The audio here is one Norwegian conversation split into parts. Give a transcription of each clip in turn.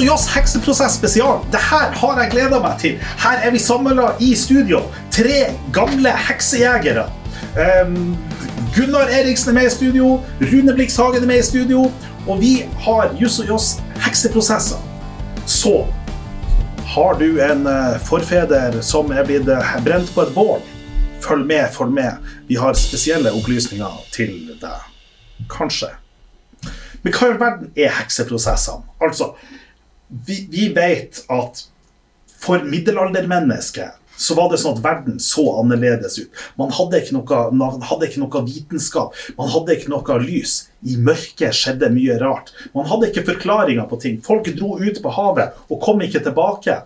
og Joss hekseprosess spesial. Det her har jeg gleda meg til. Her er vi samla i studio. Tre gamle heksejegere. Um, Gunnar Eriksen er med i studio. Rune Blix Hagen er med i studio. Og vi har Juss og Joss hekseprosesser. Så har du en uh, forfeder som er blitt uh, brent på et bål, følg med, følg med. Vi har spesielle opplysninger til deg. Kanskje. Men hva i verden er hekseprosessene? Altså, vi, vi vet at for middelaldermennesket så var det sånn at verden så annerledes ut. Man hadde ikke noe, hadde ikke noe vitenskap, man hadde ikke noe lys. I mørket skjedde mye rart. Man hadde ikke forklaringer på ting. Folk dro ut på havet og kom ikke tilbake.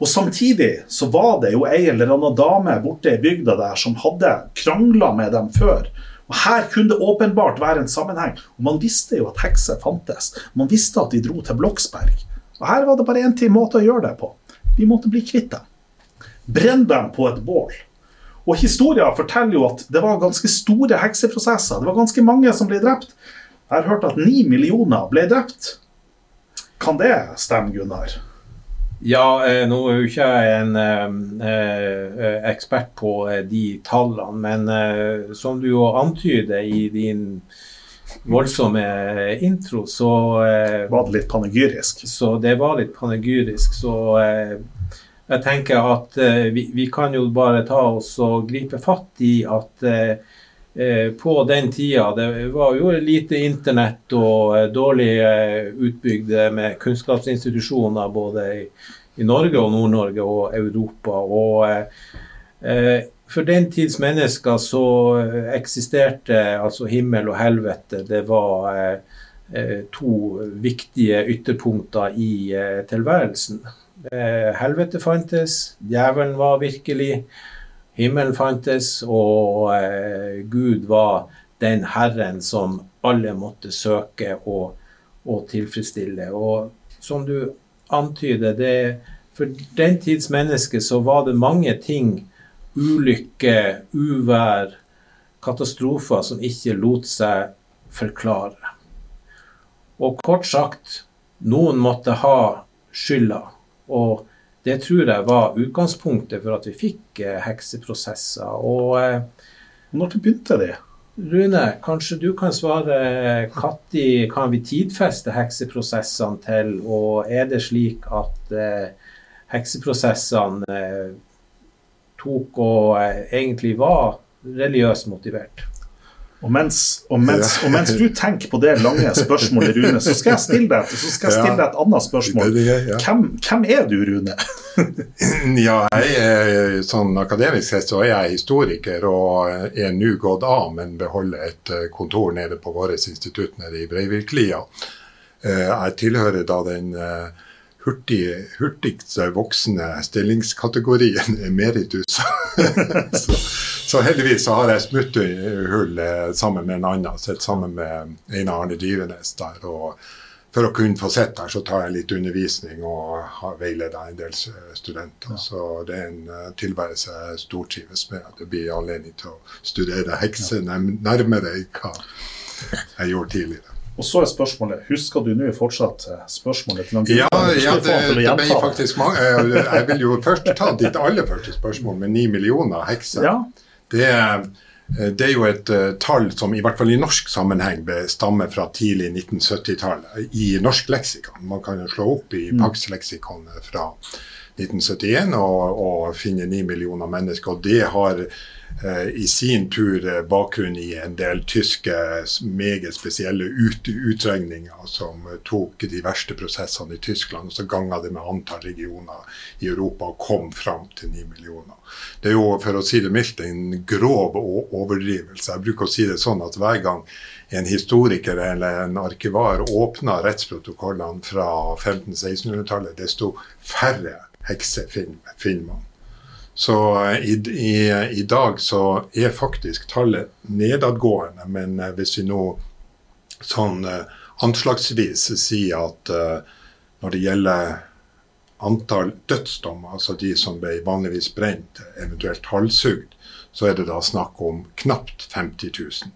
Og Samtidig så var det jo ei eller annen dame borte i bygda der som hadde krangla med dem før. Og Her kunne det åpenbart være en sammenheng. Og Man visste jo at hekser fantes. Man visste at de dro til Bloksberg. Og Her var det bare én måte å gjøre det på. Vi måtte bli kvitt dem. Brenn dem på et bål. Og Historia forteller jo at det var ganske store hekseprosesser. Det var ganske mange som ble drept. Jeg har hørt at ni millioner ble drept. Kan det stemme, Gunnar? Ja, eh, nå er jo ikke jeg en eh, eh, ekspert på de tallene, men som du jo antyder i din voldsomme eh, intro, så Var det litt panegyrisk? Så det var litt panegyrisk. Så jeg tenker at vi, vi, kan jo bare ta oss og gripe fatt i at på den tida Det var jo lite internett og dårlig utbygd med kunnskapsinstitusjoner både i i Norge og Nord-Norge og Europa. Og eh, for den tids mennesker så eksisterte altså himmel og helvete. Det var eh, to viktige ytterpunkter i eh, tilværelsen. Eh, helvete fantes, djevelen var virkelig, himmelen fantes, og eh, Gud var den Herren som alle måtte søke og, og tilfredsstille. Og som du antyder, det For den tids menneske så var det mange ting, ulykke, uvær, katastrofer, som ikke lot seg forklare. Og kort sagt, noen måtte ha skylda. Og det tror jeg var utgangspunktet for at vi fikk eh, hekseprosesser. Og eh, når begynte det? Rune, kanskje du kan svare. Når kan vi tidfeste hekseprosessene til, og er det slik at eh, hekseprosessene eh, tok og eh, egentlig var religiøst motivert? Og mens, og, mens, og mens, du tenker på det lange spørsmålet, Rune, så skal jeg stille deg, så skal jeg stille deg et annet spørsmål. Hvem, hvem er du, Rune? ja, jeg er, sånn Akademisk sett så er jeg historiker og er nå gått av, men beholder et eh, kontor nede på vårt institutt nede i Breiviklia. Eh, jeg tilhører da den eh, hurtig, hurtigst voksende stillingskategorien emeritus. så, så, heldigvis så har jeg smutthull sammen med en annen, sett sammen med Einar Arne Drivenes der. og for å kunne få sett der, så tar jeg litt undervisning og veileder en del studenter. Ja. Så det er en uh, tilværelse jeg stortrives med. At det blir anledning til å studere hekser nærmere enn hva jeg gjorde tidligere. Og så er spørsmålet, Husker du nå fortsatt eh, spørsmålet til Ja, ja det, det ble faktisk mange. Jeg vil jo først ta ditt aller første spørsmål med ni millioner hekser. Ja. Det Eh, det er jo et uh, tall som i hvert fall i norsk sammenheng stammer fra tidlig 1970-tall i norsk leksikon. Man kan jo slå opp i mm. Pax-leksikonet fra 1971 og, og finne ni millioner mennesker. og det har Eh, i sin tur eh, bakgrunn i en del tyske meget spesielle ut, utregninger som tok de verste prosessene i Tyskland, og så ganga det med antall regioner i Europa og kom fram til ni millioner. Det er jo, for å si det mildt, en grov overdrivelse. Jeg bruker å si det sånn at hver gang en historiker eller en arkivar åpner rettsprotokollene fra 1500-1600-tallet, desto færre hekser finner man. Så eh, i, i, i, dag så er faktisk tallet nedadgående. Men eh, hvis vi nå sånn uh, anslagsvis sier at når det gjelder antall dødsdommer, altså de som ble vanligvis brent, eventuelt halshugd, så er det da snakk om knapt 50 000.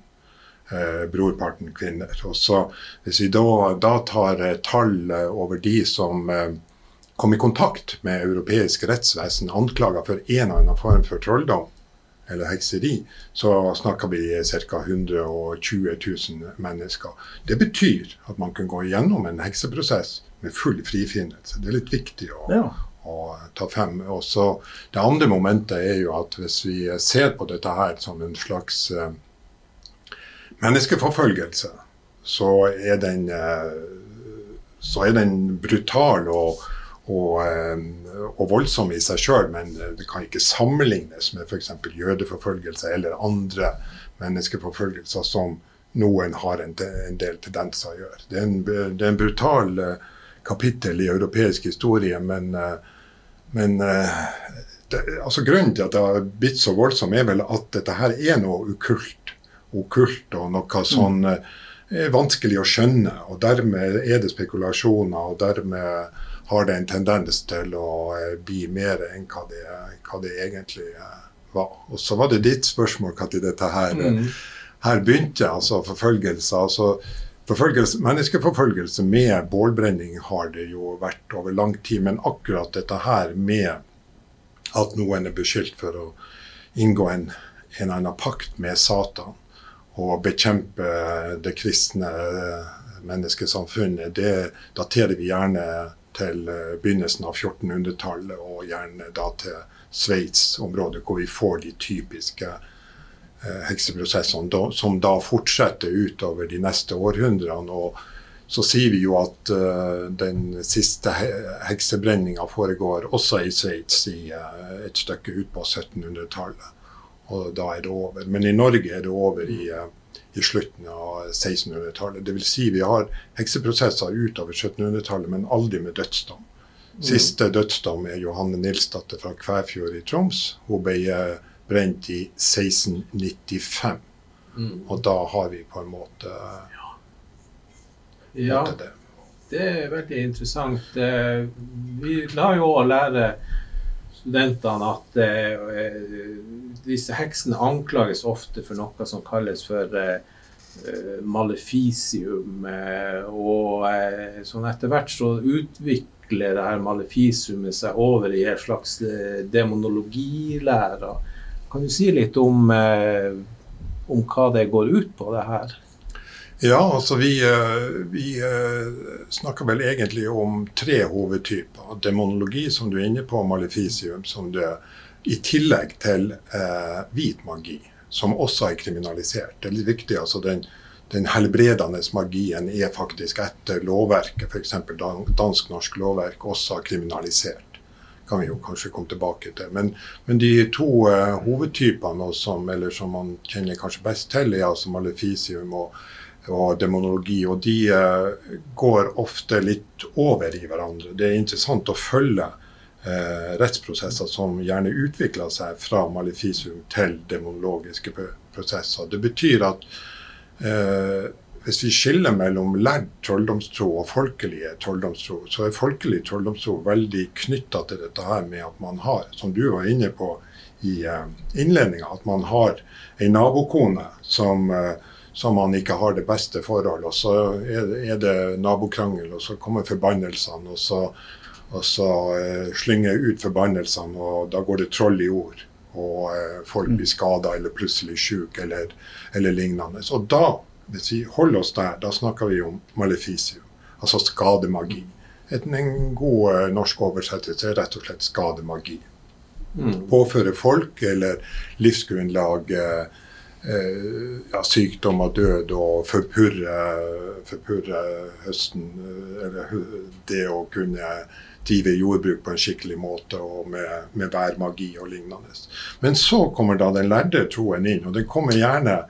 eh, brorparten kvinner. Og så Hvis vi da, da tar eh, tall eh, over de som eh, kom i kontakt med europeisk rettsvesen anklaga for en eller annen form for trolldom eller hekseri, så snakker vi ca. 120 000 mennesker. Det betyr at man kan gå gjennom en hekseprosess med full frifinnelse. Det er litt viktig å, ja. å ta frem. Også det andre momentet er jo at hvis vi ser på dette her som en slags uh, menneskeforfølgelse, så er den, uh, så er den brutal og, og, uh, og voldsom i seg sjøl, men det kan ikke sammenlignes med f.eks. jødeforfølgelse eller andre menneskeforfølgelser som noen har en, del tendenser å gjøre. Det er en, det er en brutal kapittel i europeisk historie, men, men det, altså Grunnen til at det har blitt så voldsomt, er vel at dette her er noe ukult okkult og noe sånn mm. er vanskelig å skjønne. og Dermed er det spekulasjoner, og dermed har det en tendens til å eh, bli mer enn hva det, hva det egentlig eh, var. Og Så var det ditt spørsmål når dette her, mm. her begynte, altså forfølgelse. altså Forfølgelse, menneskeforfølgelse med bålbrenning har det jo vært over lang tid. Men akkurat dette her med at noen er beskyldt for å inngå en, en annen pakt med Satan, og bekjempe det kristne menneskesamfunnet, det daterer vi gjerne til eh, begynnelsen av 1400-tallet, og gjerne da til Sveits-området, hvor vi får de typiske eh, hekseprosessene, som da fortsetter utover de neste århundrene. og så sier vi jo at uh, den siste he heksebrenninga foregår også i Sveits, i uh, et stykke ut på 1700-tallet og da er det over. Men i Norge er det over i, eh, i slutten av 1600-tallet. Dvs. Si vi har hekseprosesser utover 1700-tallet, men aldri med dødsdom. Mm. Siste dødsdom er Johanne Nilsdatter fra Kvæfjord i Troms. Hun ble eh, brent i 1695. Mm. Og da har vi på en måte, ja. ja. det. Det er veldig interessant. Eh, vi la jo å lære studentene at eh, disse heksene anklages ofte for noe som kalles for eh, malefisium. Eh, og eh, sånn etter hvert så utvikler det her malefisiumet seg over i en slags eh, demonologilære. Kan du si litt om, eh, om hva det går ut på, det her? Ja, altså vi, eh, vi eh, snakker vel egentlig om tre hovedtyper. Demonologi, som du er inne på, malefisium, som det i tillegg til eh, hvit magi, som også er kriminalisert. Det er litt viktig. altså den, den helbredende magien er faktisk etter lovverket, f.eks. dansk-norsk lovverk, også kriminalisert. kan vi jo kanskje komme tilbake til. Men, men de to uh, hovedtypene som, som man kjenner kanskje best til, er altså malefisium og og demonologi. Og de eh, går ofte litt over i hverandre. Det er interessant å følge eh, rettsprosesser som gjerne utvikler seg fra malefisum til demonologiske prosesser. Det betyr at eh, hvis vi skiller mellom lærd trolldomstro og folkelige trolldomstro, så er folkelig trolldomstro veldig knytta til dette her med at man har, som du var inne på i innledninga, at man har ei nabokone som uh, som man ikke har det beste forhold. Og så er det nabokrangel, og så kommer forbannelsene. Og så, og så uh, slynger jeg ut forbannelsene, og da går det troll i ord. Og uh, folk blir skada eller plutselig syke eller, eller, lignende. Og da, hvis vi holder oss der, da snakker vi om maleficium, altså skademagi. En, en god uh, norsk oversettelse er rett og slett skademagi. Mm. Påføre folk eller livsgrunnlag uh, Eh, ja, sykdom og død og forpurre, forpurre høsten. Eh, eller det å kunne drive jordbruk på en skikkelig måte og med, med værmagi og lignende. Men så kommer da den lærde troen inn, og den kommer gjerne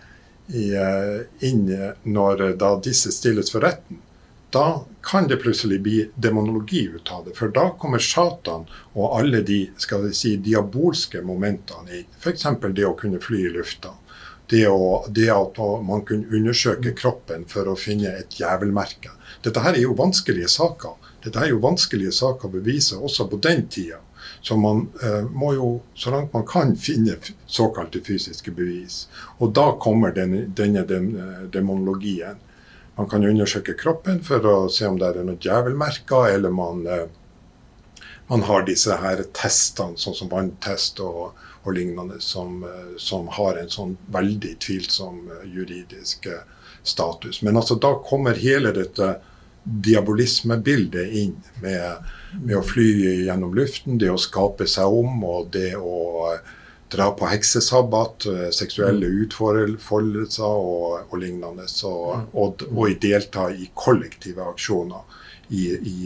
i, eh, inn når da disse stilles for retten. Da kan det plutselig bli demonologi ut av det. For da kommer Satan og alle de skal vi si, diabolske momentene inn. F.eks. det å kunne fly i lufta det, å, det, at man kunne undersøke kroppen for å finne et djevelmerke. Dette her er jo vanskelige saker. Dette er jo vanskelige saker å bevise også på den tida. Så man eh, må jo så langt man kan finne såkalte fysiske bevis. Og da kommer denne, denne dem, demonologien. Man kan undersøke kroppen for å se om det er noen djevelmerker, eller man, eh, man har disse her testene, sånn som vanntest og, og lignende, som, uh, som, har en sånn veldig tvilsom juridisk status. Men altså da kommer hele dette diabolismebildet inn med, med, å fly gjennom luften, det å skape seg om og det å dra på heksesabbat, eh, seksuelle mm. utfoldelser og, og lignende. Så, mm. og, og, delta i kollektive aksjoner i, i,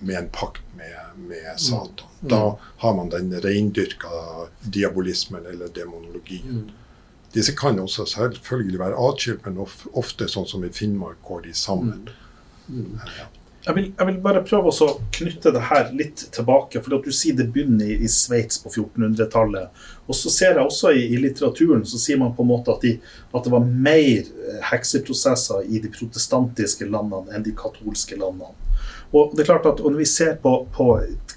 med en pakt med, med mm. Satan. Da har man den reindyrka diabolismen eller demonologien. Disse kan også selvfølgelig være atskilt, men ofte sånn som i Finnmark går de sammen. Jeg vil, jeg vil, bare prøve å knytte det her litt tilbake. for Du sier det begynner i, i Sveits på 1400-tallet. Og så ser jeg også i, i, litteraturen så sier man på en måte at, de, at, det var mer eh, hekseprosesser i de protestantiske landene enn de katolske landene. Og det er klart at Når vi ser på, på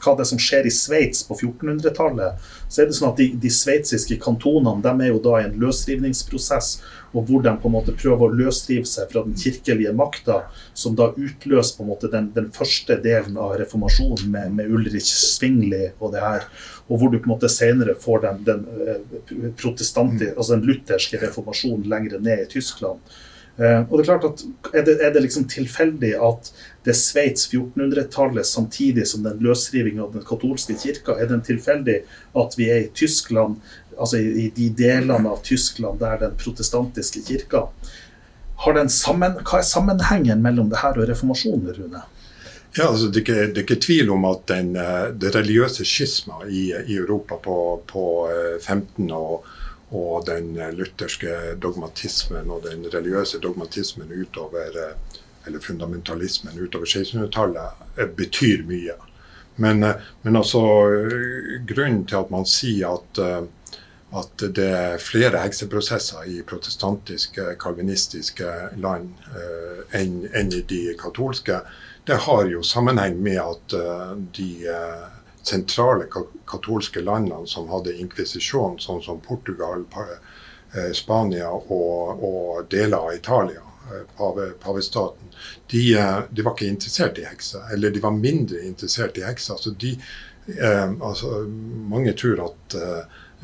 hva det som skjer i Sveits på 1400-tallet, så er det sånn at de, de sveitsiske kantonene de er jo da i en løsrivningsprosess og hvor de på en måte prøver å løsrive seg fra den kirkelige makta, som da utløser på en måte den, den første delen av reformasjonen med, med, Ulrich Svingli og det her, og hvor du på en måte senere får den, den eh, protestanti, altså den lutherske reformasjonen lenger ned i Tyskland. Uh, og det Er klart at er det, er det liksom tilfeldig at det Sveits 1400-tallet samtidig som den løsrivinga av den katolske kirka? Er det tilfeldig at vi er i Tyskland altså i, de delene av Tyskland der den protestantiske kirka sammen, Hva er sammenhengen mellom det her og reformasjonen, Rune? Ja, altså, det, er ikke, tvil om at den, eh, det religiøse skisma i, i, Europa på, på 15 eh, og, og, den lutherske dogmatismen og den religiøse dogmatismen utover eh, eller fundamentalismen utover 1600-tallet betyr mye. Men, men, altså, grunnen til at man sier at at det er flere hekseprosesser i protestantiske, kalvinistiske land eh, enn, enn i de katolske. Det har jo sammenheng med at de sentrale katolske landene som hadde inkvisisjon, sånn som Portugal, Spania og, og, deler av Italia, pave, pavestaten, de, de, var ikke interessert i hekser. Eller de var mindre interessert i hekser. Så de, altså, mange tror at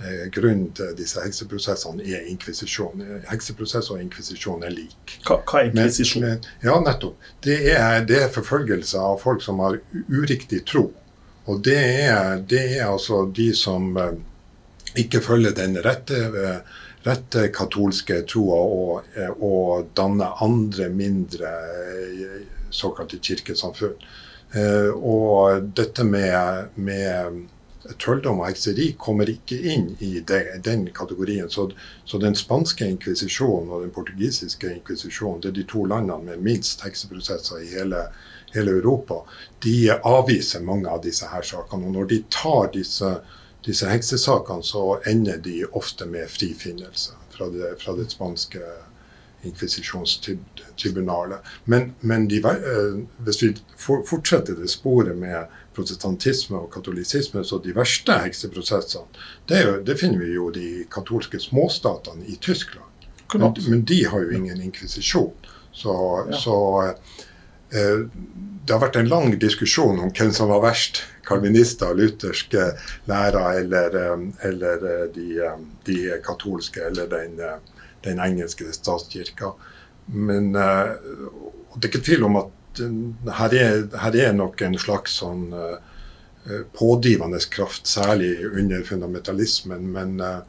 Eh, grunnen til disse hekseprosessene er inkvisisjon. Hekseprosess og inkvisisjon er lik. Hva, hva er inkvisisjon? Ja, nettopp. Det er, det er, forfølgelse av folk som har uriktig tro. Og det er, det er altså de som ikke følger den rette, uh, rette katolske troa og, og danne andre mindre såkalte kirkesamfunn. og dette med, med trolldom og hekseri kommer ikke inn i de, den kategorien. Så, så den spanske inkvisisjonen og den portugisiske inkvisisjonen, det er de to landene med minst hekseprosesser i hele, hele, Europa, de avviser mange av disse her sakene. Og når de tar disse, disse heksesakene, så ender de ofte med frifinnelse fra det, fra det spanske inkvisisjonstribunalet. Men, men de, eh, hvis vi fortsetter det sporet med protestantisme og katolisisme, så de verste hekseprosessene, det, jo, det finner vi jo de katolske småstatene i Tyskland. Men, men, de har jo ingen inkvisisjon. Så, ja. så eh, det har vært en lang diskusjon om hvem som var verst. Kalvinister, lutherske lærer eller, eh, eller eh, de, eh, de, katolske eller den, den engelske statskirka. Men uh, det er ikke tvil om at her er, her er nok en slags sånn uh, pådrivende kraft, særlig under fundamentalismen. Men uh,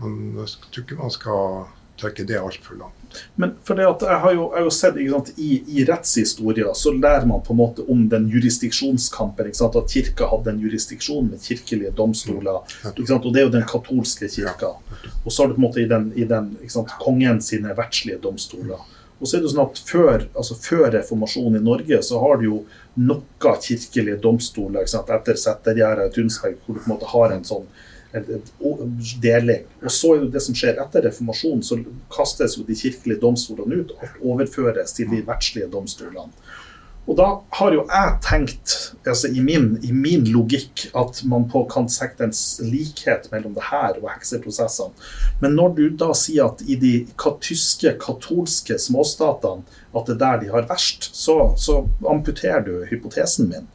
jeg tror ikke man skal trekke det altfor langt. Men for det at jeg har jo, jeg har jo sett sant, i, i rettshistoria så lærer man på en måte om den jurisdiksjonskampen. At kirka hadde en jurisdiksjon med kirkelige domstoler. Mm. Og det er jo den katolske kirka. Og så har du på en måte i den, i den sant, kongen sine verdslige domstoler. Og så er det sånn at før, altså før reformasjonen i Norge så har du jo noe kirkelige domstoler sant, etter Settergjerdet og Tunsberg, hvor du på en måte har en sånn deling. Og så er det det som skjer etter reformasjonen, så kastes jo de kirkelige domstolene ut og overføres til de verdslige domstolene. Og da har jo jeg tenkt, altså i min, i min logikk, at man på kan sette en likhet mellom det her og hekseprosessene. Men når du da sier at i de tyske katolske småstatene at det er der de har verst, så, så amputerer du hypotesen min.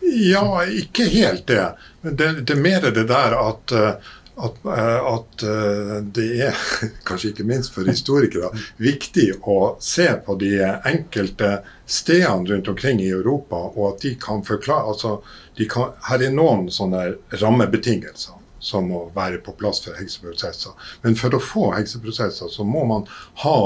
Ja, ikke helt det. Men det, det er mer det der at uh, at, eh, at, eh, det er, kanskje ikke minst for historikere, viktig å se på de enkelte stedene rundt omkring i Europa, og at de kan forklare altså, kan, Her er noen sånne rammebetingelser som må være på plass for hekseprosesser. Men for å få hekseprosesser så må man ha,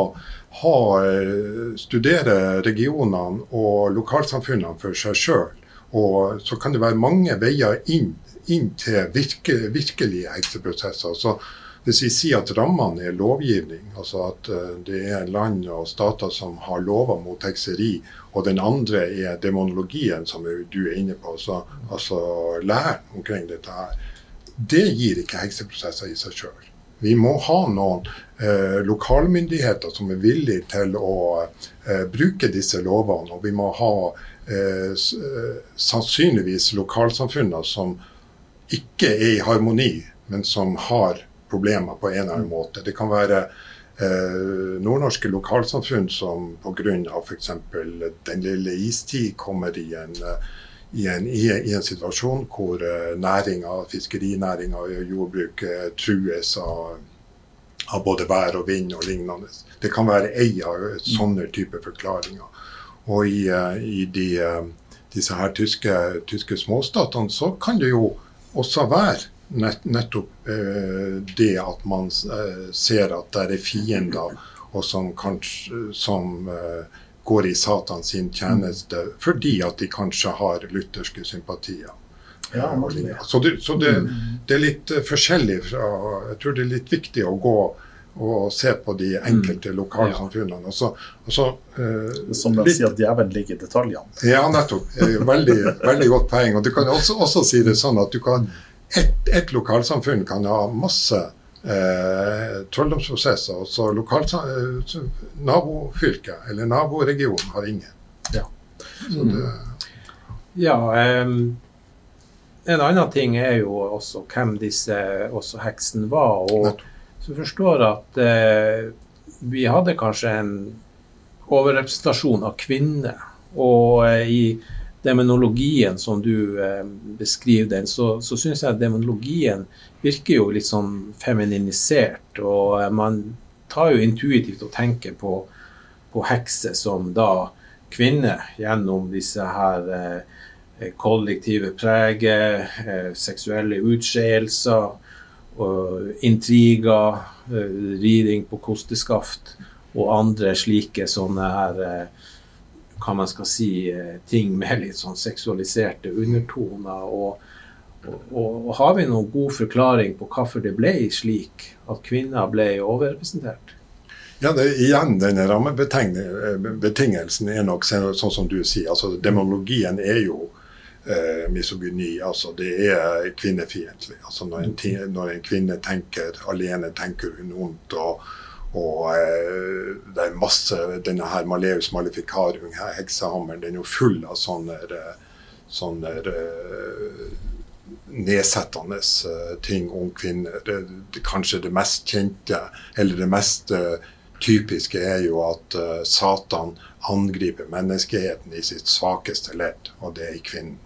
ha eh, studere regionene og lokalsamfunnene for seg sjøl. Og så kan det være mange veier inn inn til virke, virkelige hekseprosesser. Så hvis vi sier at rammene er lovgivning, altså at uh, det er land og stater som har lover mot hekseri, og den andre er demonologien, som du er inne på, så, altså læren omkring dette her, det gir ikke hekseprosesser i seg sjøl. Vi må ha noen eh, lokalmyndigheter som er villige til å eh, bruke disse lovene. Og vi må ha eh, eh sannsynligvis lokalsamfunner som ikke er i harmoni, men som har problemer på en eller annen måte. Det kan være eh, nordnorske lokalsamfunn som pga. f.eks. den lille istid kommer i en, i en, i en situasjon hvor eh, næringa, fiskerinæringa og jordbruket trues av, av, både vær og vind og lignende. Det kan være ei av sånne typer forklaringer. Og i, i de, eh, disse her tyske, tyske småstatene så kan det jo også være nett, nettopp eh, det at man eh, ser at det er fiender og som kanskje som eh, går i Satan sin tjeneste fordi at de kanskje har lutherske sympatier. Ja, så, det, så det, mm. det, er litt eh, forskjellig fra Jeg tror det er litt viktig å gå og se på de enkelte mm. lokalsamfunnene. Og så, og så, uh, Som de sier at djevelen ligger i detaljene. Ja, nettopp. Veldig, veldig godt poeng. Og Du kan også, også si det sånn at du kan et, et lokalsamfunn kan ha masse eh, trolldomsprosesser, og så eh, nabofylket eller naboregionen har ingen. Ja. Det, ja um, en annen ting er jo også hvem disse også heksen var. og så forstår at eh, vi hadde kanskje en overrepresentasjon av kvinner. Og eh, i demonologien som du eh, beskriver den, så, så syns jeg demonologien virker jo litt sånn femininisert. Og eh, man tar jo intuitivt og tenker på, på hekser som da kvinner gjennom disse her eh, kollektive preget, eh, seksuelle utskeielser intriger, eh, riding på kosteskaft og andre slike sånne her eh, hva man skal si, eh, ting med litt sånn seksualiserte undertoner. Og, og, og, har vi noen god forklaring på hvorfor det ble slik at kvinner ble overrepresentert? Ja, det, igjen, denne rammebetingelsen er nok sånn som du sier. altså Demologien er jo eh, misogyni. Altså, det er kvinnefiendtlig. Altså, når, en, når en kvinne tenker alene, tenker hun ondt. og og eh, det er masse Denne her Maleus maleficarum, heksehammeren, den er jo full av sånne, sånne uh, nedsettende uh, ting om kvinner. Det, det, kanskje det mest kjente, eller det mest uh, typiske, er jo at Satan angriper menneskeheten i sitt svakeste ledd, og det er i kvinnen.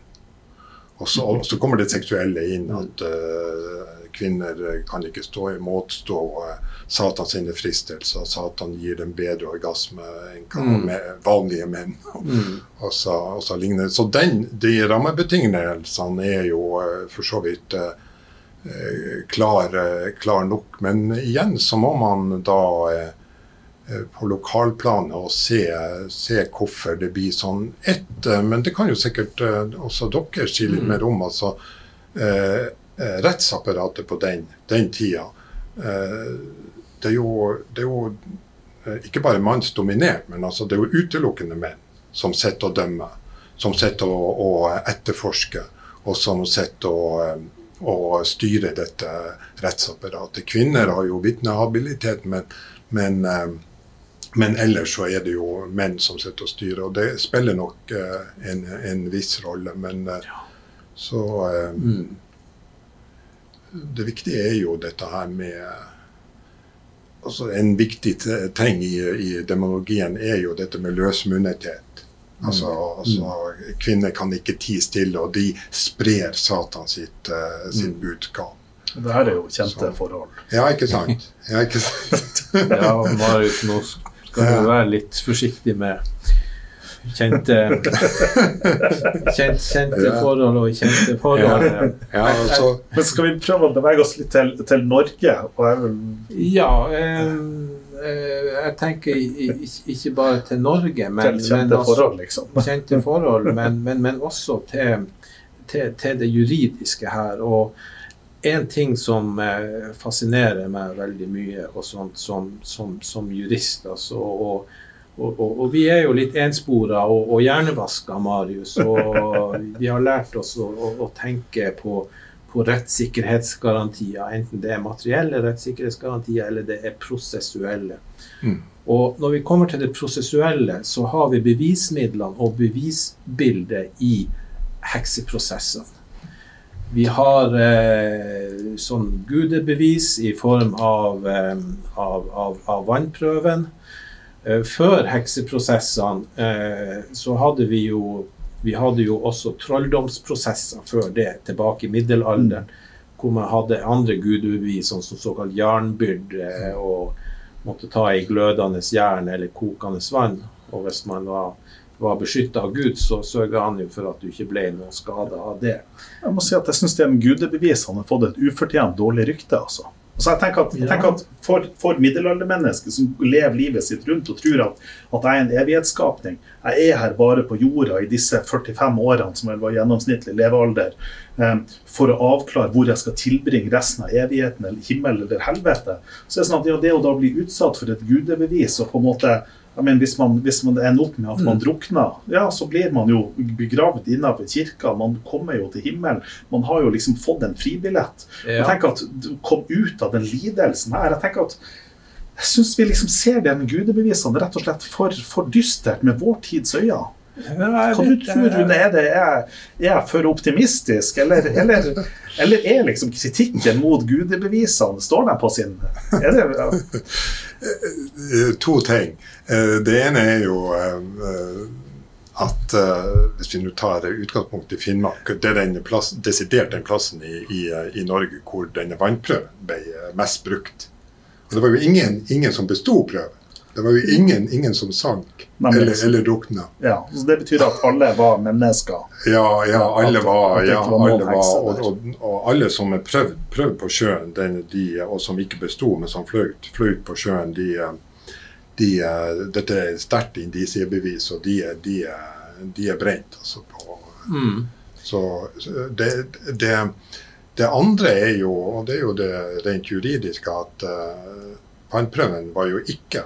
Og så, og så, kommer det seksuelle inn, at uh, kvinner kan ikke stå motstå uh, Satans fristelser. Satan gir dem bedre orgasme enn mm. vanlige menn. Mm. og, så, og så lignende. Så den, de rammebetingelsene er jo uh, for så vidt uh, klar, klar, nok. Men igjen så må man da Eh, på lokalplanet og se, se, hvorfor det blir sånn. Et, eh, men det kan jo sikkert eh, også dere si litt mm. mer om. altså eh, Rettsapparatet på den, den tida. Eh, det, er jo, det, er jo, ikke bare mannsdominert, men altså det er jo utelukkende menn som sitter og dømmer. Som sitter og, og etterforsker, og som sitter og, og styrer dette rettsapparatet. Kvinner har jo vitnehabilitet, men, men Men ellers så er det jo menn som sitter og styrer, og det spiller nok uh, en, en, viss rolle. Men ja. så mm. Det viktige er jo dette her med altså En viktig ting i, i demologien er jo dette med løsmunnethet. Altså, mm. altså, Kvinner kan ikke tie stille, og de sprer Satan sitt, uh, sitt mm. budskap. Det her er jo kjente så. forhold. Ja, ikke sant. Ja, ikke sant. ja, Marius, nå skal du være litt forsiktig med kjente kjent, kjente forhold og kjente forhold. Ja, altså. Men skal vi prøve å bevege oss litt til, til Norge? Ja. Eh, jeg tenker ikke bare til Norge, men, til kjente men også, forhold, liksom. kjente forhold, men, men, men også til, til, til, det juridiske her. og en ting som eh, fascinerer meg veldig mye og sånt, som, som, som, jurist, altså, og, og, og, og, vi er jo litt enspora og, og hjernevaska, Marius. Og vi har lært oss å, å, å tenke på, på, rettssikkerhetsgarantier, enten det er materielle rettssikkerhetsgarantier eller det er prosessuelle. Mm. Og når vi kommer til det prosessuelle, så har vi bevismidlene og bevisbildet i hekseprosessene. Vi har eh, sånn gudebevis i form av, eh, av, av, av vannprøven. Eh, før hekseprosessene eh, så hadde vi jo vi hadde jo også trolldomsprosesser før det, tilbake i middelalderen, mm. hvor man hadde andre gudebevis, sånn som såkalt jernbyrd, eh, og måtte ta i glødende jern eller kokende vann. Og hvis man var var beskytta av Gud, så sørga han jo for at du ikke ble noen skada av det. Jeg må si at jeg syns det med gudebevisene har fått et ufortjent dårlig rykte. altså. Så jeg tenker at, jeg tenker at For, for middelaldermennesket som lever livet sitt rundt og tror at, at jeg er en evighetsskapning Jeg er her bare på jorda i disse 45 årene som var gjennomsnittlig levealder, um, for å avklare hvor jeg skal tilbringe resten av evigheten, eller himmel eller helvete. Så er det sånn at ja, det å da bli utsatt for et gudebevis og på en måte men hvis man, hvis man ender opp med at man mm. drukner, ja, så blir man jo begravd innenfor kirka. Man kommer jo til himmelen. Man har jo liksom fått en fribillett. Ja. Jeg tenker at du kom ut av den lidelsen her. Jeg tenker at jeg syns vi liksom ser den gudebevisene rett og slett for, for dystert med vår tids øyne. Hva du tror Rune? Er, det, er, er jeg for optimistisk, eller, eller, eller, er liksom kritikken mot gudebevisene Står den på sin er det, ja. To ting. Eh, det ene er jo eh, at hvis vi nå tar utgangspunkt i Finnmark, det er den plass, desidert den plassen i, i, i, Norge hvor denne vannprøven ble mest brukt. Og det var jo ingen, ingen som besto prøven. Det var jo ingen, ingen som sank eller, eller drukna. Ja, så Det betyr at alle var mennesker? Ja, ja alle var, ja, alle var og, og, og, alle som er prøvd, prøvd på sjøen, den, de, og som ikke besto, men som fløyt på sjøen, de, de, dette er sterkt indisiebevis, og de, de, de er brent. Altså, på, mm. Så det, det, det, andre er jo, og det er jo det rent juridiske, at uh, vannprøven var jo ikke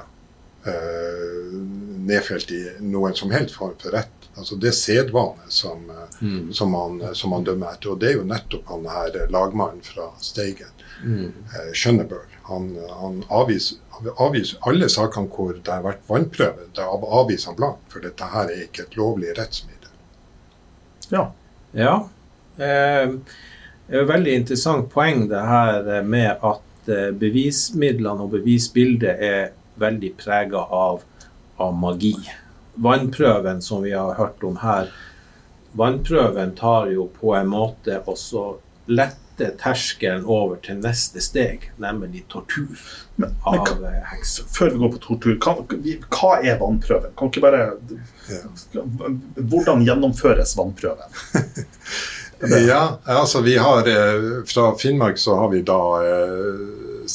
nedfelt i noen som helst form for rett. Altså Det er sedvane som, mm. som, man, som, man, dømmer etter. Og det er jo nettopp han her lagmannen fra Steigen, mm. uh, Skjønnebøl. Han, han avviser, avviser, alle sakene hvor det har vært vannprøve. Da avviser han blankt, for dette her er ikke et lovlig rettsmiddel. Ja. ja. Eh, det veldig interessant poeng det her med at bevismidlene og bevisbildet er veldig prega av, av, magi. Vannprøven som vi har hørt om her, vannprøven tar jo på en måte også lette terskelen over til neste steg, nemlig tortur men, men, av eh, hekser. Før vi går på tortur, kan, hva er vannprøven? Kan ikke bare Hvordan gjennomføres vannprøven? ja, altså vi har eh, Fra Finnmark så har vi da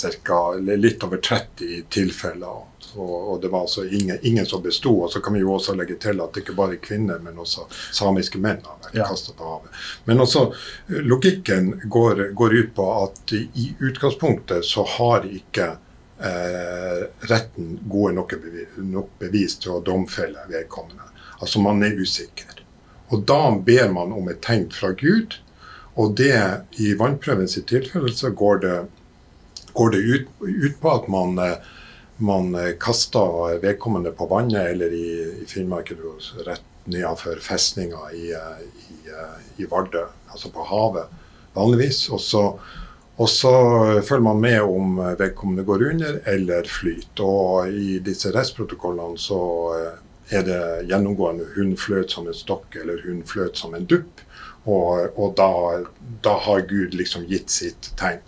eh, ca. litt over 30 tilfeller. Og, og det var altså ingen, ingen som besto. Og så kan vi jo også legge til at det ikke bare kvinner, men også samiske menn har vært ja. kasta på havet. Men også logikken går, går, ut på at i utgangspunktet så har ikke eh, retten gode nok bevis, nok bevis til å domfelle vedkommende. Altså man er usikker. Og da ber man om et tegn fra Gud. Og det i vannprøven sitt tilfelle så går det går det ut, ut på at man, eh, man kaster vedkommende på vannet, eller i, i Finnmark rett nedenfor festninga i, i, i Vardø, altså på havet, vanligvis. Og så, og så følger man med om vedkommende går under eller flyter. Og i disse restprotokollene så er det gjennomgående hun fløt som en stokk eller hun fløt som en dupp. Og, og da, da, har Gud liksom gitt sitt tegn.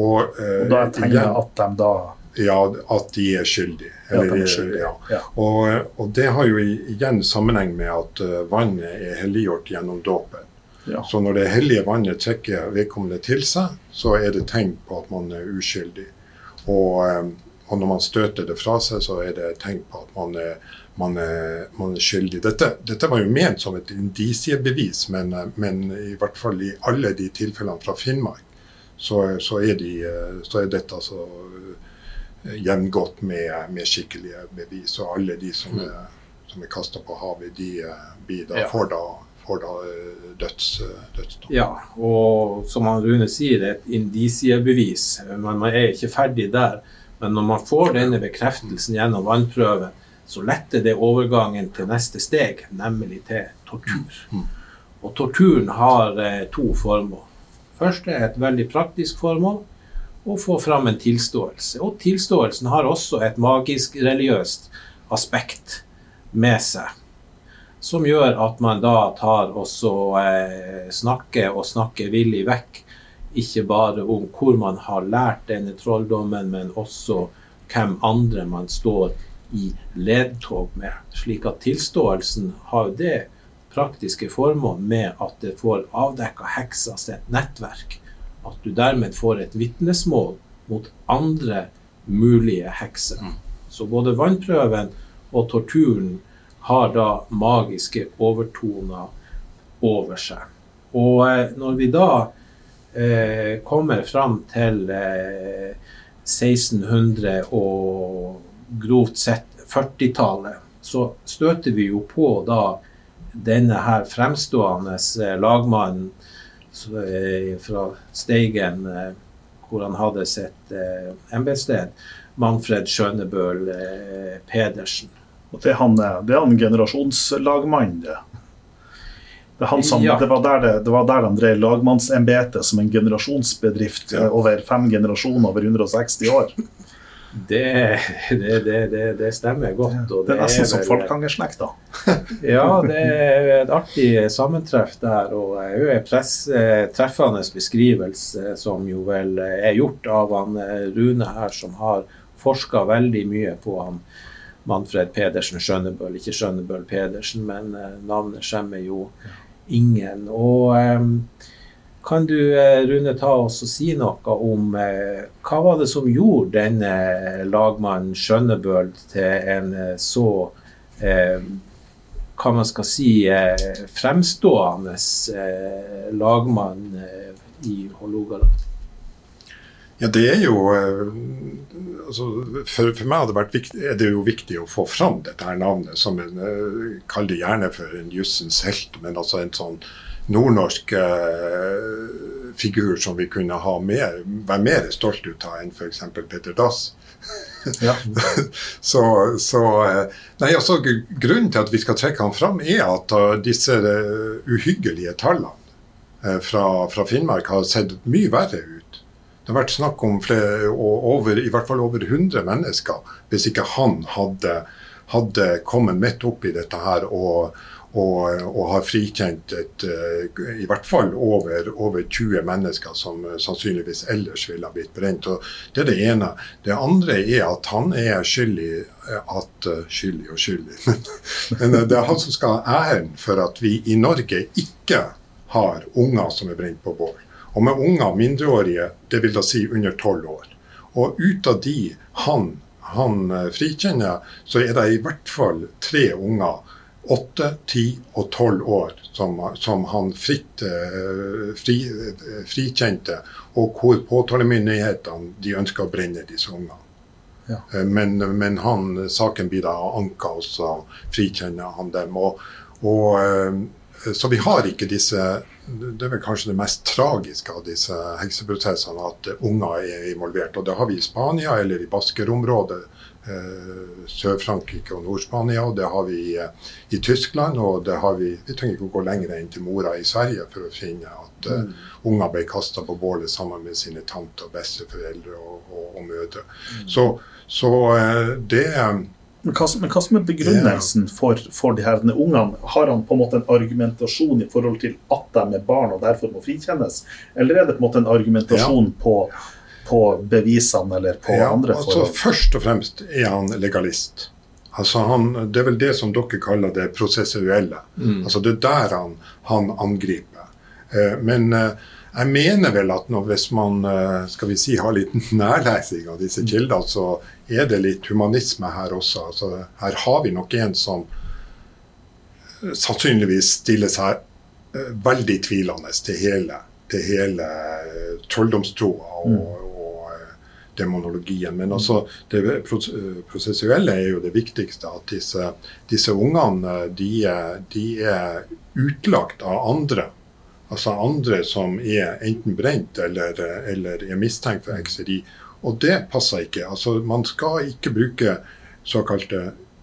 Og, eh, og da er tegnet at de da Ja, at de er skyldige. Eller, ja, de er skyldige. Ja. Ja. Og, og, det har jo igjen sammenheng med at uh, vannet er helliggjort gjennom dåpen. Så når det hellige vannet trekker vedkommende til seg, så er det tegn på at man er uskyldig. Og, um, og når man støter det fra seg, så er det tegn på at man er man er, man er skyldig. Dette, dette, var jo ment som et indisiebevis, men, men, i hvert fall i alle de tilfellene fra Finnmark, så, så, er, de, så er, dette altså gjengått med, med, skikkelige bevis. Og alle de som mm. er, som er kasta på havet, de eh, da, ja. får da, får da eh, døds, dødsdom. Ja, og som han Rune sier, et indisiebevis. Men man er ikke ferdig der. Men når man får denne bekreftelsen gjennom vannprøven, så letter det overgangen til neste steg, nemlig til tortur. Mm. Og torturen har eh, to formål. Først er et veldig praktisk formål å få fram en tilståelse. Og tilståelsen har også et magisk religiøst aspekt med seg. Som gjør at man da tar også eh, snakker og snakker villig vekk. Ikke bare om hvor man har lært denne trolldommen, men også hvem andre man står i ledtog med. Slik at tilståelsen har det praktiske formål med at det får avdekka heksa sitt nettverk. At du dermed får et vitnesmål mot andre mulige hekser. Mm. Så både vannprøven og torturen har da magiske overtoner over seg. Og eh, når vi da eh, kommer fram til eh, 1600 og grovt sett 40-tallet, så støter vi jo på da denne her fremstående eh, lagmannen eh, fra Steigen, eh, hvor han hadde sitt embetssted, Manfred Skjønebøl Pedersen. Og det er han, det er han generasjonslagmannen, det? Det, som, ja. det, var der det, det, var der de drev lagmannsembetet som en generasjonsbedrift ja. over fem generasjoner over 160 år. Det, det, det, det, stemmer godt. det er nesten som folkangerslekta. ja, det er et artig sammentreff der. Og er en treffende beskrivelse som jo vel er gjort av han eh, Rune her, som har forska veldig mye på han Manfred Pedersen Skjønnebøl. Ikke Skjønnebøl Pedersen, men eh, navnet skjemmer jo ingen. Og kan du eh, Rune, ta oss og si noe om eh, hva var det som gjorde denne lagmannen Skjønnebøl til en eh, så eh, hva man skal si eh, fremstående eh, lagmann i Hålogaland? Ja, det er jo altså, for, for, meg viktig, er det jo viktig å få fram dette her navnet, som en Kall det gjerne for en jussens helt, men altså en sånn nordnorsk eh, figur som vi kunne ha mer, være mer stolt ut av enn f.eks. Peter Dass. Ja. så, så eh, nei, altså, Grunnen til at vi skal trekke ham fram, er at uh, disse uh, uhyggelige tallene fra, fra, Finnmark har sett mye verre ut. Det har vært snakk om flere, over, i hvert fall over 100 mennesker, hvis ikke han hadde, hadde kommet midt oppi dette her og, og, og, har frikjent et, eh, i hvert fall over, over 20 mennesker som eh, sannsynligvis ellers ville ha blitt brent. Og det er det ene. Det andre er at han er skyldig eh, at Skyldig og skyldig. Men det er han som skal ha æren for at vi i Norge ikke har unger som er brent på bål. Og med unger mindreårige, det vil da si under tolv år. Og ut av de han, han frikjenner, så er det i hvert fall tre unger åtte, ti og tolv år som, som han fritt eh, fri, eh, frikjente, og hvor påtalemyndighetene de ønsker å brenne disse ungene. Ja. Eh, men, men han, saken blir da anka, og så frikjenner han dem. Og, og, så vi har ikke disse det er vel kanskje det mest tragiske av disse hekseprosessene, at unger er involvert. Og det har vi i Spania eller i Baskerområdet. Eh, Sør-Frankrike og Nord-Spania. og Det har vi i, i, Tyskland. Og det har vi Vi trenger ikke å gå lenger enn til Mora i Sverige for å finne at uh, unger ble kasta på bålet sammen med sine tanter, besteforeldre og, og, og mødre. Mm. Så, så uh, det men hva, men hva, som er begrunnelsen for, for de her ungene? Har han på en måte en argumentasjon i forhold til at de er barn og derfor må frikjennes? Eller er det på en måte en argumentasjon yeah. på, på, bevisene eller på ja, andre altså. Først og fremst er han legalist. Altså han, det er vel det som dere kaller det prosessuelle. Mm. Altså Det er der han, han angriper. Eh, men eh, jeg mener vel at når, hvis man eh, skal vi si, har litt nærlesing av disse kildene, så er det litt humanisme her også. Altså, her har vi nok en som eh, sannsynligvis stiller seg uh, veldig tvilende til hele, til hele trolldomstroa og, mm. Og demonologien. Men altså, det prosessuelle er jo det viktigste. At disse, disse ungene de, de er utlagt av andre Altså andre som er enten brent eller, eller er mistenkt for hekseri. Og det passer ikke. Altså Man skal ikke bruke såkalte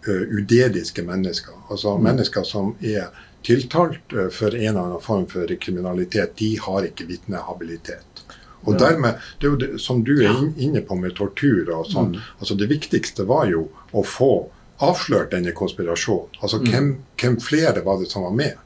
uh, udediske mennesker. Altså mm. mennesker som er tiltalt uh, for en eller annen form for kriminalitet. De har ikke vitnehabilitet. Og dermed, det er jo det, Som du er inne på med tortur og sånn, mm. altså det viktigste var jo å få avslørt denne konspirasjonen. Altså mm. hvem, hvem flere var det som var med?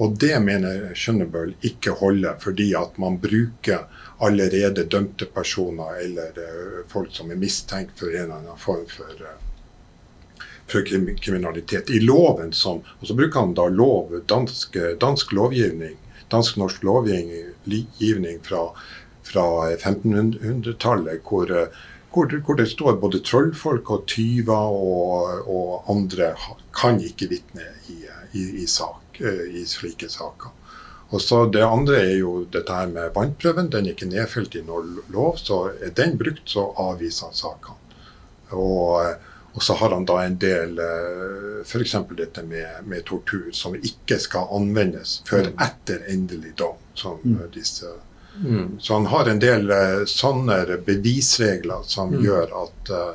Og det mener Skjønnebøl ikke holder, fordi at man bruker allerede dømte personer eller uh, folk som er mistenkt for en eller annen form for, uh, for kriminalitet. I loven som Og så bruker han da lov, dansk, dansk lovgivning, dansk-norsk lovgivning fra, fra 1500-tallet, hvor, hvor, hvor, det står både trollfolk og tyver og, og andre kan ikke vitne i, i, i sak. Eh, i slike saker. Og så Det andre er jo dette her med vannprøven. Den er ikke nedfelt i noen lov. så Er den brukt, så avviser han sakene. Og, eh, og, så har han da en del eh, f.eks. dette med, med, tortur, som ikke skal anvendes før mm. etter endelig dom. som mm. disse Mm. Så han har en del uh, sånne bevisregler som mm. gjør at uh,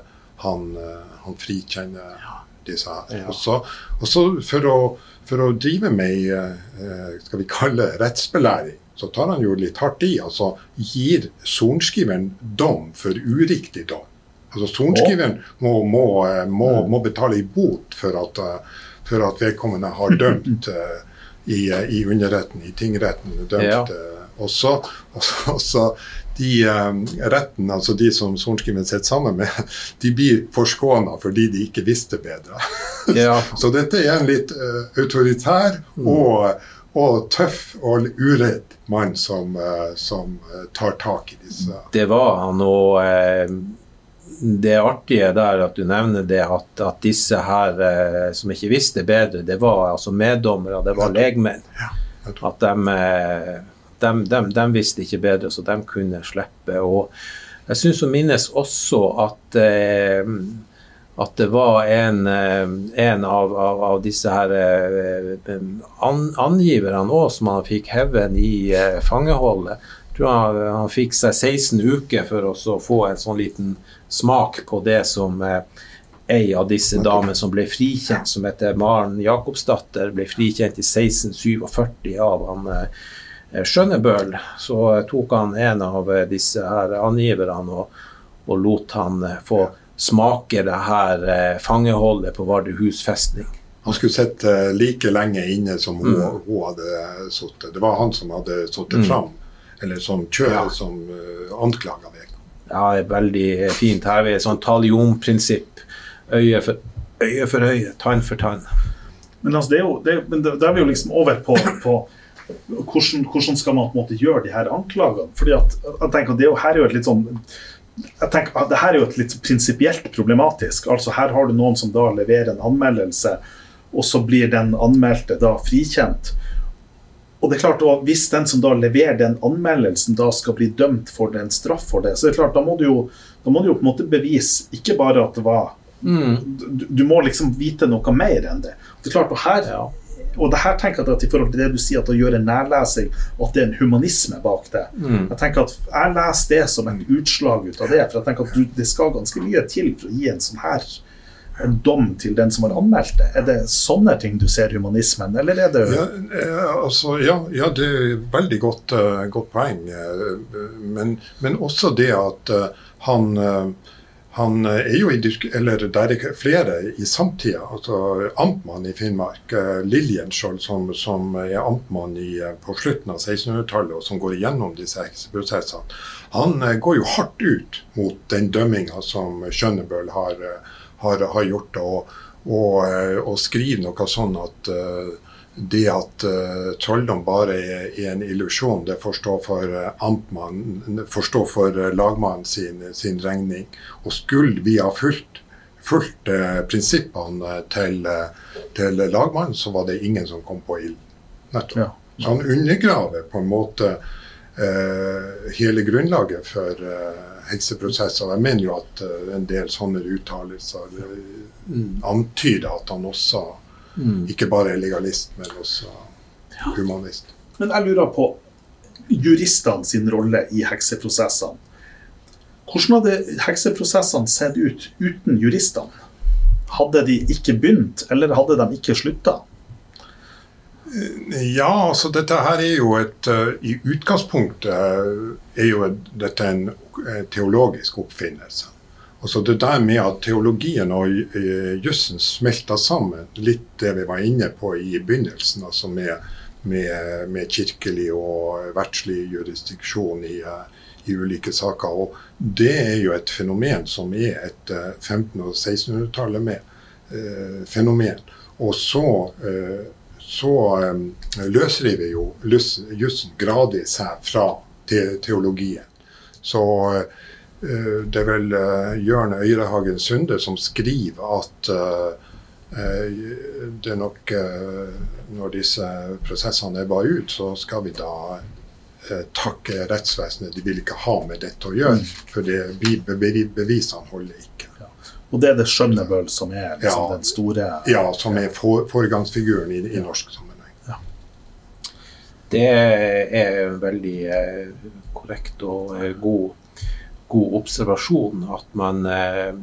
han, uh, han, frikjenner ja. disse her. Ja. Og så for å for å drive med uh, skal vi kalle rettsbelæring, så tar han jo litt hardt i. Altså gir sorenskriveren dom for uriktig dom. Altså Sorenskriveren må, må, må, mm. må, betale i bot for at, for at vedkommende har dømt i, i underretten, i tingretten. dømt ja. Og så, også de um, retten, altså de som sorenskriveren sitter sammen med, de blir forskåna fordi de ikke visste bedre. Ja. så dette er en litt uh, autoritær mm. og, og, tøff og uredd mann som, uh, som tar tak i disse Det var han, og det artige der at du nevner det, at, at disse her som ikke visste bedre, det var altså meddommere, det var legmenn. Ja, at de de, de, de, visste ikke bedre, så de kunne slippe. Og jeg syns å minnes også at, eh, at det var en, eh, en av, av, av, disse her eh, an, angiverne òg som han fikk heven i eh, fangeholdet. Jeg tror han, han, fikk seg 16 uker for å få en sånn liten smak på det som eh, ei av disse damene som ble frikjent, som heter Maren Jakobsdatter, ble frikjent i 1647 av han eh, Eh, Skjønnebøl, så tok han en av disse her angiverne og, og lot han eh, få smake det her eh, fangeholdet på Vardøhus festning. Han skulle sitte like lenge inne som hun, mm. hun hadde sittet. Det var han som hadde sittet mm. fram, eller som kjører ja. som uh, anklaga. Ja, det er veldig fint. Her er vi et sånt talionprinsipp. Øye for øye, for øye tann for tann. Men altså, det er jo, det, men da er vi jo liksom over på, på hvordan, hvordan, skal man på en måte gjøre de her anklagene? Fordi at, jeg tenker det her er jo et litt sånn jeg tenker at det her er jo et litt prinsipielt problematisk. Altså Her har du noen som da leverer en anmeldelse, og så blir den anmeldte da frikjent. Og det er klart, at Hvis den som da leverer den anmeldelsen da skal bli dømt for en straff for det, så er det klart, da må du jo, må du jo på en måte bevise ikke bare at det var mm. du, du, må liksom vite noe mer enn det. Det er klart, og her, ja og det her tenker jeg at i forhold til det du sier, at å gjøre nærlesing, at det er en humanisme bak det. Mm. Jeg tenker at jeg leser det som en utslag ut av det. For jeg tenker at du, det skal ganske mye til for å gi en sånn her en dom til den som har anmeldt det. Er det sånne ting du ser humanismen, eller er det Ja, eh, altså, ja, ja det er et veldig godt, uh, godt poeng. Uh, men, men, også det at uh, han han er jo i eller Der er flere i samtida. altså Amtmann i Finnmark, Liljenskjold, som, som er amtmann på slutten av 1600-tallet, og som går igjennom disse prosessene, han går jo hardt ut mot den dømminga som Skjønnebøl har, har, har gjort. Og, og, og, skriver noe sånn at det at uh, trolldom bare er, er en illusjon, det får stå for uh, amtmannen, får for uh, lagmannen sin, sin, regning. Og skulle vi ha fulgt, fulgt uh, prinsippene til, til, lagmannen, så var det ingen som kom på ild. Nettopp. Ja. Så han undergraver på en måte hele grunnlaget for hekseprosesser. Jeg mener jo at en del sånne uttalelser mm. antyder at han også Mm. Ikke bare legalist, men også humanist. Men jeg lurer på juristene sin rolle i hekseprosessene. Hvordan hadde hekseprosessene sett ut uten juristene? Hadde de ikke begynt, eller hadde de ikke slutta? Ja, altså dette her er jo et uh, I utgangspunktet er jo dette en teologisk oppfinnelse. Altså det der med at teologien og uh, jussen smelter sammen, litt det vi var inne på i begynnelsen, altså med, med, med kirkelig og verdslig jurisdiksjon i, uh, i, ulike saker. Og det er jo et fenomen som er et uh, 1500- og 1600-tallet med eh, fenomen. Og så, så eh, løsriver jo jussen gradvis seg fra te teologien. Så Eh, det er vel eh, Jørn Øyrehagen Sunde som skriver at eh, det er nok Når disse prosessene er bare ut, så skal vi da takke rettsvesenet. De vil ikke ha med dette å gjøre, mm. for det, bevisene holder ikke. Ja. Og det er det Skjønnebøl som er liksom, ja, den store Ja, som er for, foregangsfiguren i, i norsk sammenheng. Ja. Det er veldig korrekt og god god observasjon at man eh,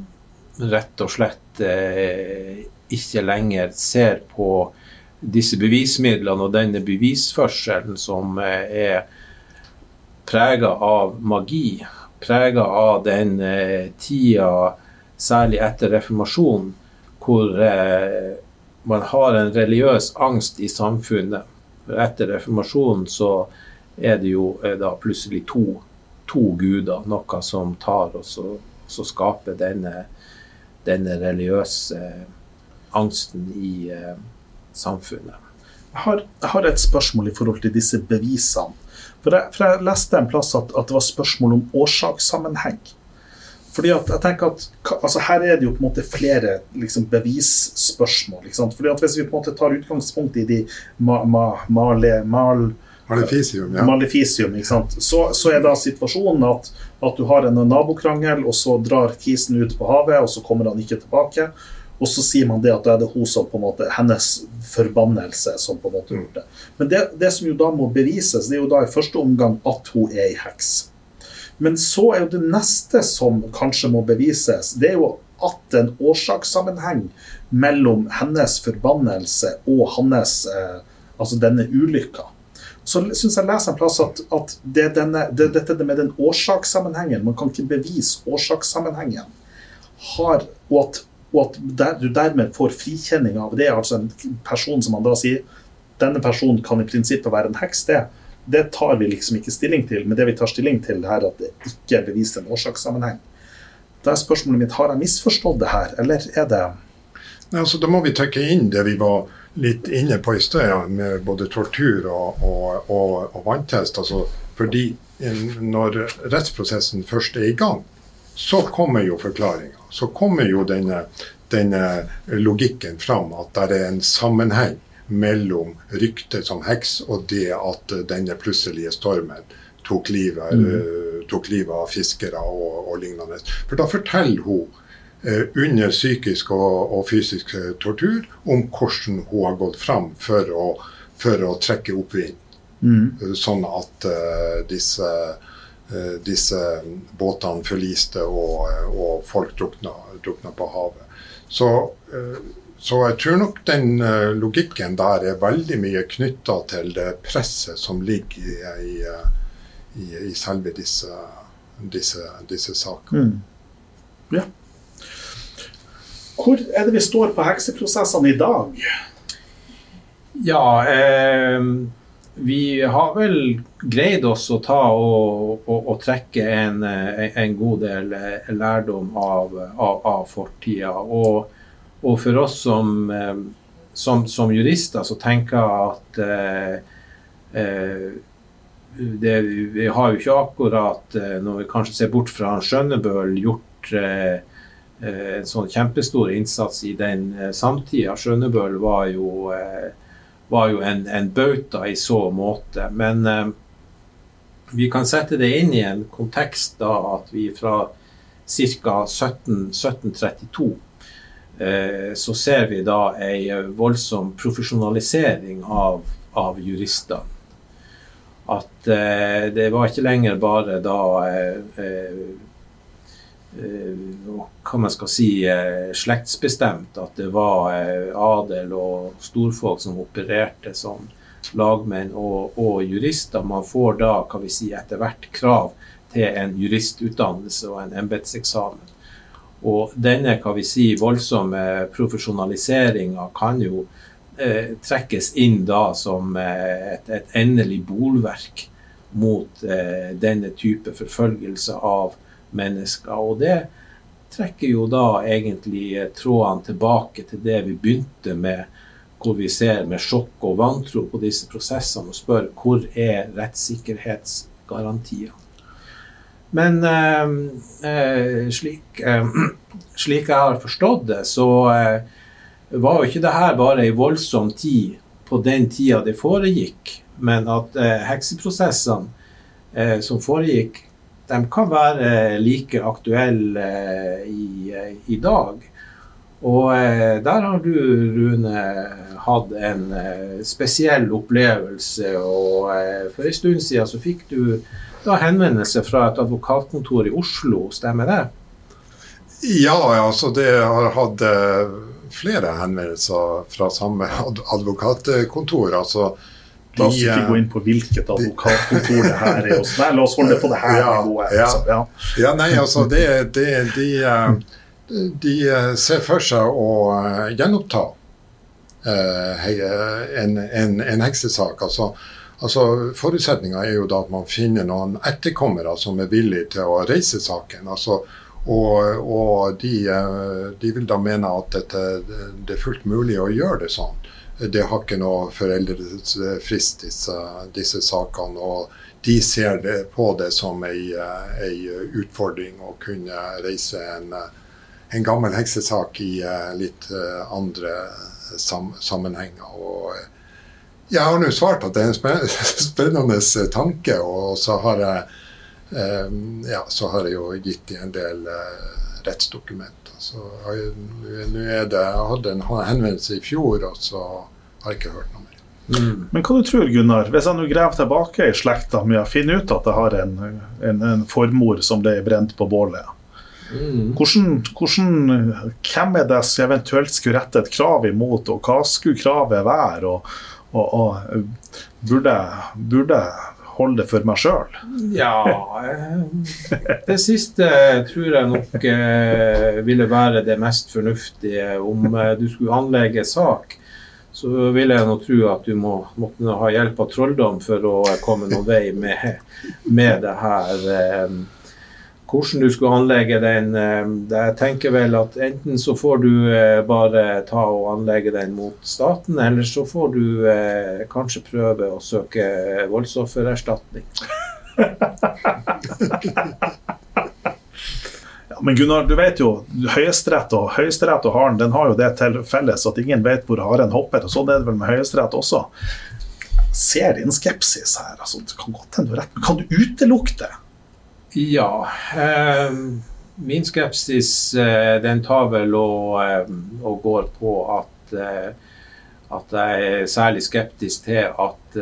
rett og slett eh, ikke lenger ser på disse bevismidlene og denne bevisførselen som eh, er prega av magi, prega av den tida, særlig etter reformasjonen, hvor man har en religiøs angst i samfunnet. Etter reformasjonen så er det jo da plutselig to to guder, noe som tar og så, skaper denne, denne religiøse angsten i eh, samfunnet. Jeg har, jeg har, et spørsmål i forhold til disse bevisene. For jeg, for jeg leste en plass at, at, det var spørsmål om årsakssammenheng. Fordi at jeg tenker at altså Her er det jo på en måte flere liksom, bevisspørsmål. Fordi at Hvis vi på en måte tar utgangspunkt i de ma, ma, male, mal, Malefisium, ja. Malefisium, ikke sant? Så, så, er da situasjonen at, at, du har en nabokrangel, og så drar kisen ut på havet, og så kommer han ikke tilbake. Og så sier man det at da er det hun som på en måte, hennes forbannelse som på en måte gjorde det. Men det, det som jo da må bevises, det er jo da i første omgang at hun er ei heks. Men så er jo det neste som kanskje må bevises, det er jo at en årsakssammenheng mellom hennes forbannelse og hans, eh, altså denne ulykka så syns jeg leser en plass at, at det denne, det, dette med den årsakssammenhengen Man kan ikke bevise årsakssammenhengen. Har, og at, og at der, du dermed får frikjenning av det. Altså en person som man da sier denne personen kan i prinsippet være en heks. Det, det tar vi liksom ikke stilling til. Men det vi tar stilling til, er at det ikke er bevist en årsakssammenheng. Da er spørsmålet mitt har jeg misforstått det her, eller er det Nei, altså, Da må vi trekke inn det vi var litt inne på i sted, med både tortur og, og, og, og vanntest. Altså, fordi når rettsprosessen først er i gang, så kommer jo forklaringa. Så kommer jo denne, denne, logikken fram, at det er en sammenheng mellom ryktet som heks og det at denne plutselige stormen tok livet, mm. uh, tok livet av fiskere og, og, lignende. For da forteller hun under psykisk og, og, fysisk tortur om hvordan hun har gått fram for å, for å trekke opp vind. Mm. Sånn at uh, disse, uh, disse, båtene forliste og, og folk drukna, drukna, på havet. Så, uh, så, jeg tror nok den logikken der er veldig mye knytta til det presset som ligger i, i, i selve disse, disse, disse sakene. Mm. Ja. Hvor er det vi står på hekseprosessene i dag? Ja, eh vi har vel greid oss å ta og, og, og trekke en, en, god del eh, lærdom av, av, av fortida. Og, og, for oss som, eh, som, som, jurister så tenker jeg at eh, eh, det, Vi har jo ikke akkurat, når vi kanskje ser bort fra Skjønnebøl, gjort eh, en sånn kjempestor innsats i den samtida. Skjønnebøl var jo eh, var jo en, en bauta i så måte. Men eh, vi kan sette det inn i en kontekst da at vi fra ca. 1732 eh, så ser vi da ei voldsom profesjonalisering av, av jurister. At eh, det var ikke lenger bare da eh, eh hva eh, man skal si, eh, slektsbestemt. At det var eh, adel og storfolk som opererte som lagmenn og, og, jurister. Man får da hva vi si, etter hvert krav til en juristutdannelse og en embetseksamen. Og denne hva vi si, voldsomme profesjonaliseringa kan jo eh, trekkes inn da som et, et, endelig bolverk mot eh, denne type forfølgelse av mennesker. Og det trekker jo da egentlig trådene tilbake til det vi begynte med, hvor vi ser med sjokk og vantro på disse prosessene og spør hvor er rettssikkerhetsgarantiene. Men eh, eh slik, eh, slik, jeg har forstått det, så eh, var jo ikke det her bare en voldsom tid på den tida det foregikk, men at eh, hekseprosessene eh, som foregikk, de kan være like aktuelle eh, i, eh, i dag. Og eh, der har du, Rune, hatt en spesiell opplevelse. Og for en stund siden så fikk du da henvendelse fra et advokatkontor i Oslo, stemmer det? Ja, altså det har hatt flere henvendelser fra samme advokatkontor. altså La oss ikke gå inn på hvilket advokatkontor det her er. Nei, la oss holde på det her ja, nivået. Ja. Ja. ja. nei, altså det, det, de, eh, de, eh, ser for seg å eh, gjenoppta en, en, en heksesak. Altså, altså Forutsetninga er jo da at man finner noen etterkommere som er villige til å reise saken. altså og, og de, de, vil da mene at dette, det er fullt mulig å gjøre det sånn det har ikke noe foreldresfrist, disse, disse sakene. Og de ser det på det som ei, ei utfordring å kunne reise en, en gammel heksesak i eh, litt eh, andre sam, sammenhenger. Og jeg har nå svart at det er en spennende tanke, og så har jeg, eh, ja, så har jeg jo gitt dem en del rettsdokumenter. Så nå er det, Jeg hadde en henvendelse i fjor, og så har jeg ikke hørt noe mer. Mm. Men hva du tror Gunnar, hvis jeg nå graver tilbake i slekta mi og finner ut at jeg har en, en, en formor som ble brent på bålet, mm. hvordan, hvordan, hvem er det som eventuelt skulle rette et krav imot, og hva skulle kravet være? og, og, og burde, burde holde det for meg sjøl? Ja eh, Det siste tror jeg nok eh, ville være det mest fornuftige. Om eh, du skulle anlegge sak, så vil jeg nå tro at du må måtte ha hjelp av trolldom for å komme noen vei med, med det her. Hvordan du skulle anlegge den Jeg tenker vel at enten så får du bare ta og anlegge den mot staten, eller så får du kanskje prøve å søke voldsoffererstatning. Ja, men Gunnar, du vet jo, Høyesterett og Høyesterett og Haren den har jo det til felles at ingen vet hvor haren hopper. og Sånn er det vel med Høyesterett også. Jeg ser din skepsis her. altså det Kan godt hende du har rett, men kan du utelukke det? Ja. Eh, min skepsis eh, den tar vel og, eh, og går på at, at jeg er særlig skeptisk til at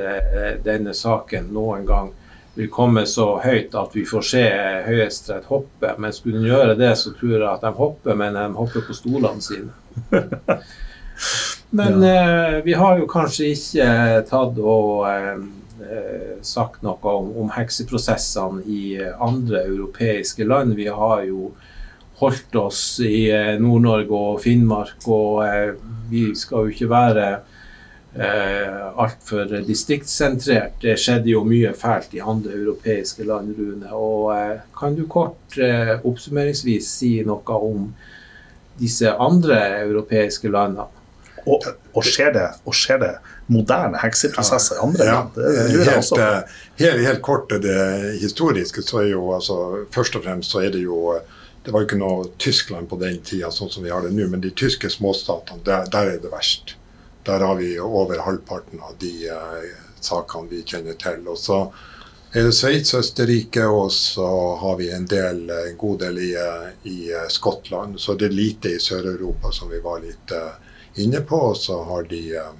denne saken noen gang vil komme så høyt at vi får se Høyesterett hoppe. Men skulle den gjøre det, så tror jeg at de hopper, men de hopper på stolene sine. Men ja. vi har jo kanskje ikke tatt og Eh, sagt noe om, om, hekseprosessene i andre europeiske land. Vi har jo holdt oss i eh, Nord-Norge og Finnmark, og eh, vi skal jo ikke være eh, altfor distriktssentrert. Det skjedde jo mye fælt i andre europeiske land, Rune. Og eh, kan du kort eh, oppsummeringsvis si noe om disse andre europeiske landene? Og, og, skjer det, og skjer det moderne hekseprosesser i andre land? Ja, helt, eh, helt, helt, kort det historiske, så er jo altså Først og fremst så er det jo det var jo ikke noe Tyskland på den tida, sånn som vi har det nå, men de tyske småstatene, der, der, er det verst. Der har vi over halvparten av de uh, sakene vi kjenner til. Og så er det Sveits, Østerrike, og så har vi en, del, en god del i, i Skottland. Så det er lite i Sør-Europa som vi var litt uh, inne på. Så har de, eh,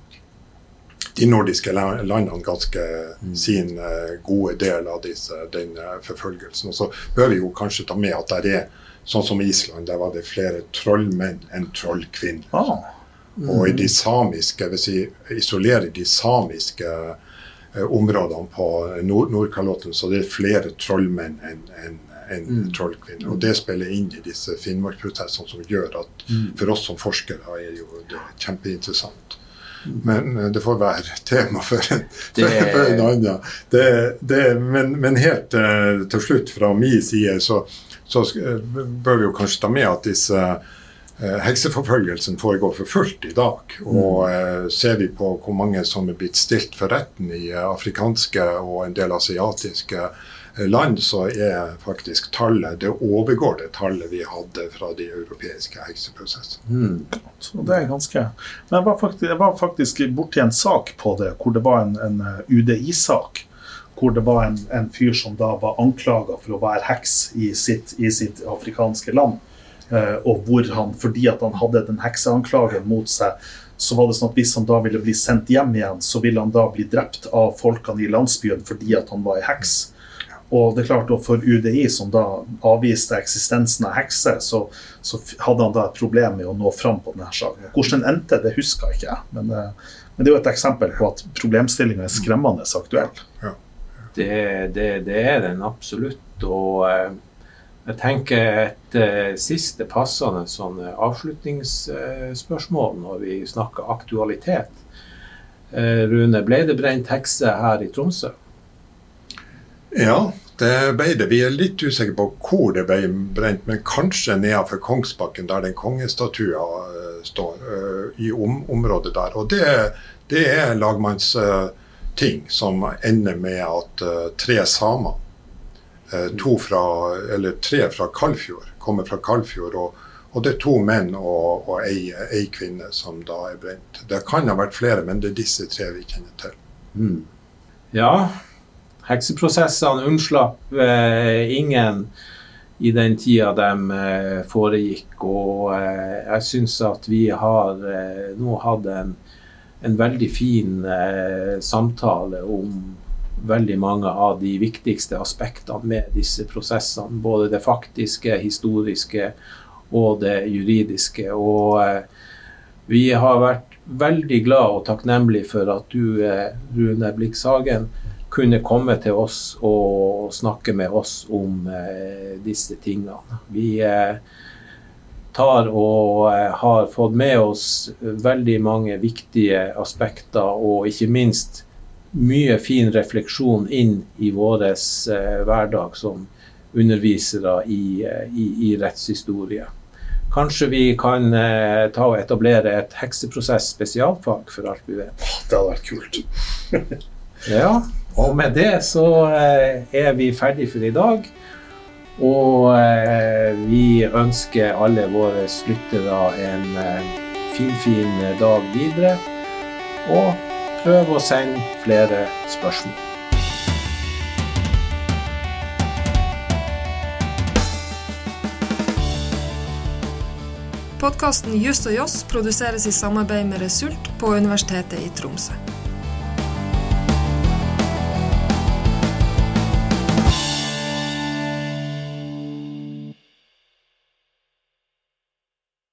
de nordiske landene ganske mm. sin eh, gode del av disse, den eh, forfølgelsen. Og så bør vi jo kanskje ta med at det er sånn som Island, der var det flere trollmenn enn trollkvinner. Ah. Mm. Og i de samiske, hvis vi isolerer de samiske eh, områdene på Nord Nordkalotten, så det er flere trollmenn enn en, en mm. trollkvinne. Og det spiller inn i disse Finnmarksprosessene som gjør at mm. for oss som forskere er jo det kjempeinteressant. Mm. Men uh, det får være tema for en, det... for en annen. Det, det, men, men, helt uh, til slutt, fra min side, så, så uh, bør vi jo kanskje ta med at disse Hekseforfølgelsen foregår for fullt i dag. Og mm. ser vi på hvor mange som er blitt stilt for retten i afrikanske og en del asiatiske land, så er faktisk tallet det overgår det tallet vi hadde fra de europeiske hekseprosessene. Mm. Så det er ganske Men jeg var faktisk, jeg var faktisk borti en sak på det, hvor det var en, en eh, UDI-sak. Hvor det var en, en, fyr som da var anklaga for å være heks i sitt, i sitt afrikanske land. Uh, og hvor han, fordi at han hadde den hekseanklagen mot seg, så var det sånn at hvis han da ville bli sendt hjem igjen, så ville han da bli drept av folkene i landsbyen fordi at han var ei heks. Og det er klart For UDI, som da avviste eksistensen av hekser, så, så, hadde han da et problem med å nå fram på denne saken. Hvordan den endte, det husker ikke jeg. Men, eh, men, det er jo et eksempel på at problemstillinga er skremmende aktuell. Det, det, det, er den absolutt. Og eh, jeg tenker et uh, siste passende sånn avslutningsspørsmål når vi snakker aktualitet. Uh, Rune, ble det brent hekse her i Tromsø? Ja, det ble det. Vi er litt usikre på hvor det ble brent, men kanskje nedenfor Kongsbakken, der den kongestatuen uh, står, uh, i om området der. Og det, det er lagmannsting uh, som ender med at tre samer, to fra, eller tre fra Kalfjord, kommer fra Kalfjord. og og det er to menn og, og ei, ei, kvinne som da er brent. Det kan ha vært flere, men det er disse tre vi kjenner til. Mm. Ja, Hekseprosessene unnslapp eh, ingen i den tida de eh, foregikk. Og eh, jeg syns at vi har eh, nå hatt en, en veldig fin eh, samtale om veldig mange av de viktigste aspektene med disse prosessene. Både det faktiske, historiske og det juridiske. Og eh, vi har vært veldig glad og takknemlig for at du, Rune Blikshagen, kunne komme til oss og snakke med oss om eh, disse tingene. Vi eh, tar og eh, har fått med oss veldig mange viktige aspekter, og ikke minst mye fin refleksjon inn i vår eh, hverdag som undervisere i, eh, i, i, rettshistorie. Kanskje vi kan eh, ta og etablere et hekseprosess spesialfag, for alt vi vet. Det hadde vært kult. ja. Og med det så eh, er vi ferdig for i dag. Og eh, vi ønsker alle våre lyttere en finfin eh, fin dag videre. Og prøv å sende flere spørsmål. Podkasten Just og Joss produseres i samarbeid med Result på Universitetet i Tromsø.